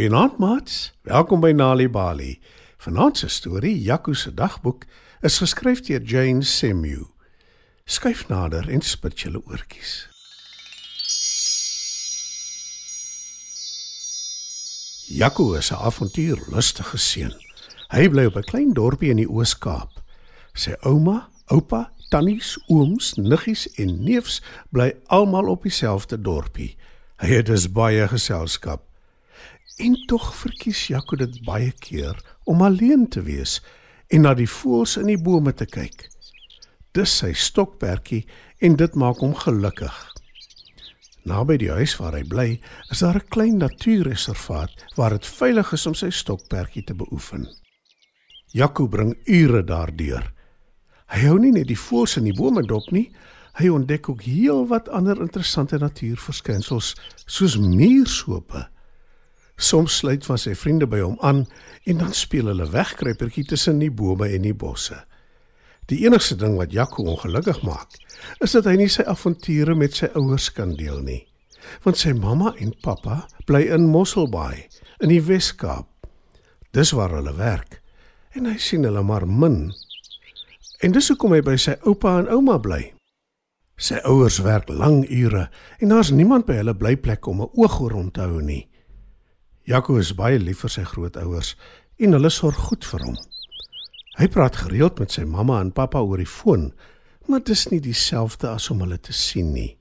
Goeienaand, maats. Welkom by Nali Bali. Vanaand se storie, Jaco se dagboek, is geskryf deur Jane Semu. Skyf nader en spit julle oortjies. Jaco is 'n avontuurlustige seun. Hy bly op 'n klein dorpie in die Oos-Kaap. Sy ouma, oupa, tannies, ooms, niggies en neefs bly almal op dieselfde dorpie. Hy het dus baie geselskap. En tog verkies Jaco dit baie keer om alleen te wees en na die voëls in die bome te kyk. Dis sy stokperdjie en dit maak hom gelukkig. Naby die huis waar hy bly, is daar 'n klein natuurreservaat waar dit veilig is om sy stokperdjie te beoefen. Jaco bring ure daardeur. Hy hou nie net die voëls in die bome dop nie, hy ontdek ook heelwat ander interessante natuurverskynsels soos muursope. Soms sluit van sy vriende by hom aan en dan speel hulle wegkruipertjie tussen die bome en die bosse. Die enigste ding wat Jaco ongelukkig maak, is dat hy nie sy avonture met sy ouers kan deel nie. Want sy mamma en pappa bly in Mosselbaai in die Wes-Kaap. Dis waar hulle werk en hy sien hulle maar min. En dis hoekom hy by sy oupa en ouma bly. Sy ouers werk lang ure en daar's niemand by hulle blyplek om 'n oog oor hom te hou nie. Jaco is baie lief vir sy grootouers en hulle sorg goed vir hom. Hy praat gereeld met sy mamma en pappa oor die foon, maar dit is nie dieselfde as om hulle te sien nie.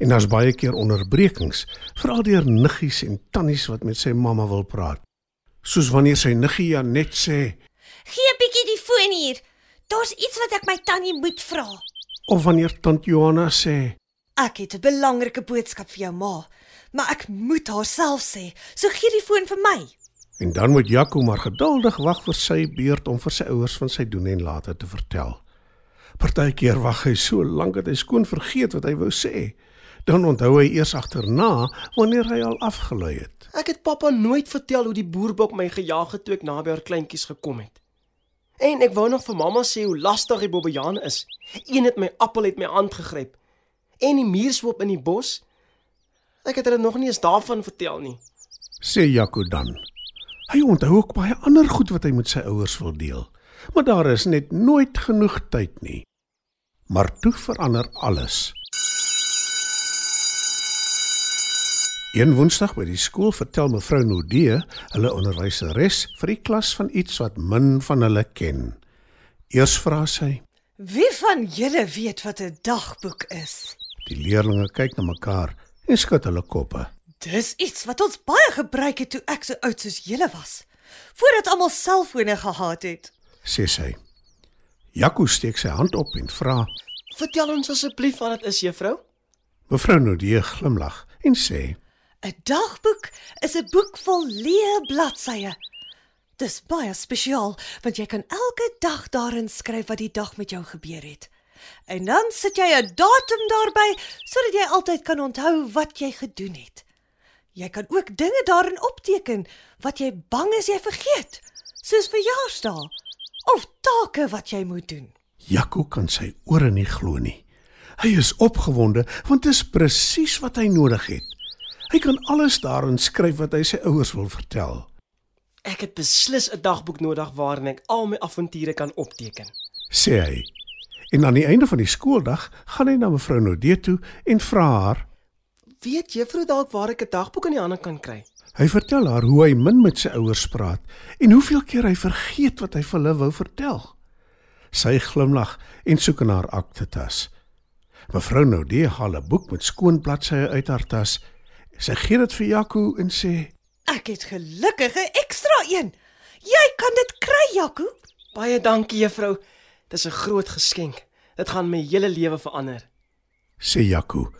En daar's baie keer onderbrekings, veral deur niggies en tannies wat met sy mamma wil praat. Soos wanneer sy niggie Janet sê, Gee 'n bietjie die foon hier. Daar's iets wat ek my tannie moet vra. of wanneer tant Johanna sê, Ek het 'n belangrike boodskap vir jou ma, maar ek moet haar self sê. So gee die foon vir my. En dan moet Jaco maar geduldig wag vir sy beurt om vir sy ouers van sy doen en late te vertel. Partykeer wag hy so lank dat hy skoon vergeet wat hy wou sê. Dan onthou hy eers agterna wanneer hy al afgelei het. Ek het pappa nooit vertel hoe die boerbok my gejaag het toe ek naby haar kleintjies gekom het. En ek wou nog vir mamma sê hoe lastig die bobbejaan is. Een het my appel uit my hand gegryp. En die muurswoop in die bos. Ek het hulle nog nie eens daarvan vertel nie. Sê Jaco dan. Hy onthou ook baie ander goed wat hy met sy ouers wil deel. Maar daar is net nooit genoeg tyd nie. Maar toe verander alles. Een Woensdag by die skool vertel mevrou Nodee, hulle onderwyseres, vir die klas van iets wat min van hulle ken. Eers vra sy: Wie van julle weet wat 'n dagboek is? Die leerders kyk na mekaar en skud hulle koppe. Dis iets wat ons baie gebruik het toe ek so oud soos julle was. Voordat almal selfone gehad het. Sê sy. Jaco steek sy hand op en vra: Vertel ons asseblief wat dit is, juffrou. Mevrou Nodee glimlag en sê: 'n Dagboek is 'n boek vol leë bladsye. Dis baie spesiaal want jy kan elke dag daarin skryf wat die dag met jou gebeur het. En dan sit jy 'n datum daarby sodat jy altyd kan onthou wat jy gedoen het. Jy kan ook dinge daarin opteken wat jy bang is jy vergeet, soos verjaarsdae of take wat jy moet doen. Jaco kan sy ore nie glo nie. Hy is opgewonde want dit is presies wat hy nodig het. Hy kan alles daarin skryf wat hy sy ouers wil vertel. Ek het beslis 'n dagboek nodig waarin ek al my avonture kan opteken. sê hy. En aan die einde van die skooldag gaan hy na mevrou Nodee toe en vra haar. Weet juffrou dalk waar ek 'n dagboek in die hande kan kry? Hy vertel haar hoe hy min met sy ouers praat en hoeveel keer hy vergeet wat hy vir hulle wou vertel. Sy glimlag en soek in haar aktetas. Mevrou Nodee haal 'n boek met skoon bladsye uit haar tas. Sy gee dit vir Jaco en sê: Ek het gelukkig 'n ekstra een. Jy kan dit kry, Jaco. Baie dankie juffrou. Dis 'n groot geskenk. Dit gaan my hele lewe verander. sê Jaco.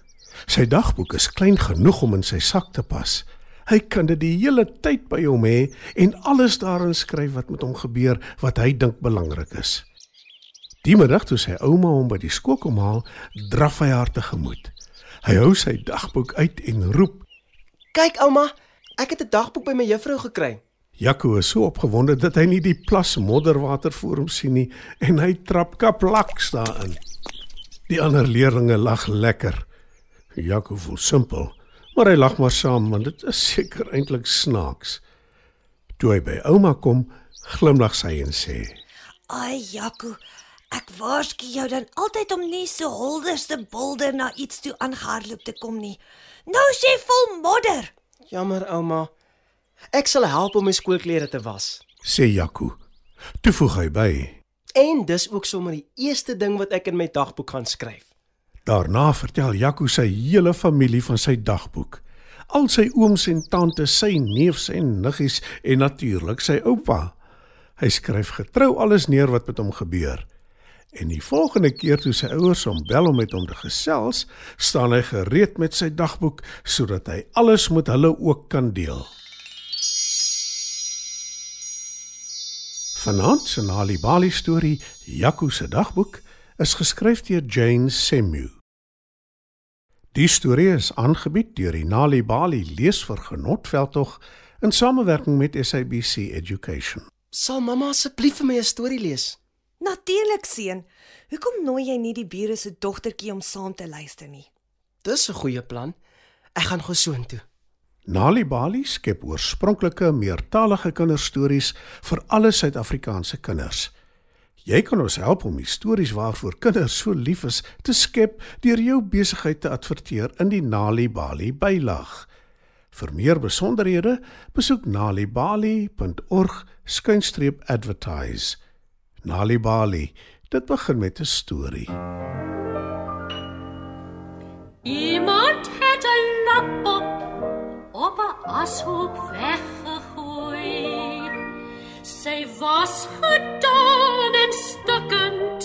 Sy dagboek is klein genoeg om in sy sak te pas. Hy kan dit die hele tyd by hom hê en alles daarin skryf wat met hom gebeur wat hy dink belangrik is. Die middag toe sy ouma hom by die skool kom haal, draf hy haar tegemoet. Hy hou sy dagboek uit en roep. Kyk ouma, ek het 'n dagboek by my juffrou gekry. Jaco is so opgewonde dat hy nie die plas modderwater voor hom sien nie en hy trap kaplaks daarin. Die ander leerders lag lekker. Jaco voel simpel, maar hy lag maar saam want dit is seker eintlik snaaks. Toe hy by ouma kom, glimlag sy en sê: Ai, Jaco, ek waarsku jou dan altyd om nie so holderste bolder na iets toe aangehardloop te kom nie. Nou jy vol modder. Jammer ouma. Ek sal help om my skoolklere te was. sê Jaco. Toe voeg hy by: En dis ook sommer die eerste ding wat ek in my dagboek gaan skryf. Daarna vertel Jaco sy hele familie van sy dagboek. Al sy ooms en tantes, sy neefs en niggies en natuurlik sy oupa. Hy skryf getrou alles neer wat met hom gebeur. En die volgende keer toe sy ouers hom bel om met hom te gesels, staan hy gereed met sy dagboek sodat hy alles met hulle ook kan deel. Vanaand se Nali Bali storie, Jaco se dagboek, is geskryf deur Jane Semu. Die storie is aangebied deur die Nali Bali leesvergenotveldtog in samewerking met SABC Education. Sal mamma asseblief vir my 'n storie lees? Natuurlik, seun. Hoekom nooi jy nie die bure se dogtertjie om saam te luister nie? Dis 'n goeie plan. Ek gaan gou soontoe. Nali Bali skep oorspronklike meertalige kinderstories vir alle Suid-Afrikaanse kinders. Jy kan ons help om stories waarvoor kinders so lief is te skep deur jou besigheid te adverteer in die Nali Bali bylaag. Vir meer besonderhede, besoek nalibali.org/advertise. Nali Bali, dit begin met 'n storie. Iemand het 'n lap op op 'n ashoop weggegooi. Sy was gedaan en stukkend,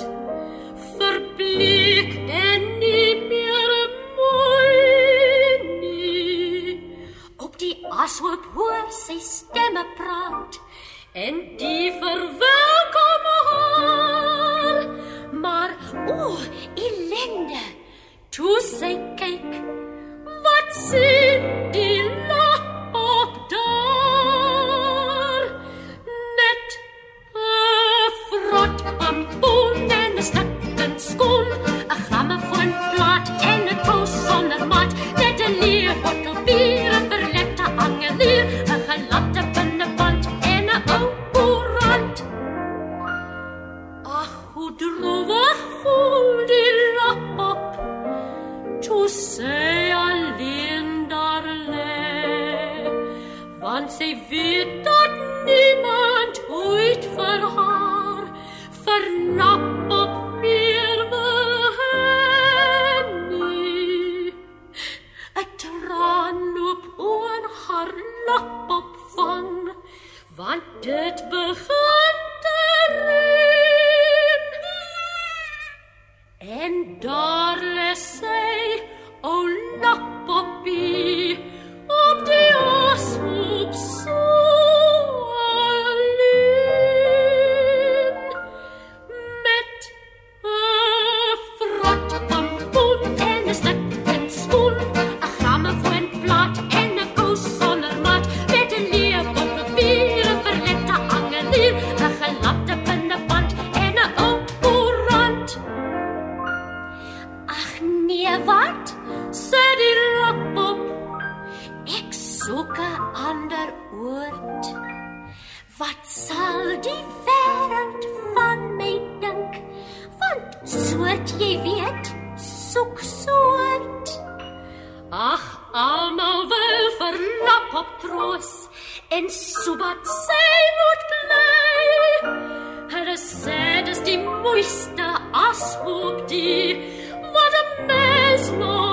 verbleek en nie meer mooi nie. Op die ashoop hoor sy stemme praat en die verwelkom want sy weet dat niemand ooit vir haar vernap op meer wil hê nie. 'n traan loop oor haar lap op van want dit begin te reën. En daar lê sy, nee, wat? Sê die lapop. Ek soek 'n ander oord. Wat sal die wêreld van my dink? Want soort jy weet, soek soort. Ag, almal wil vir lapop troos en sobat sy moet bly. Hulle sê dis die mooiste ashoop die small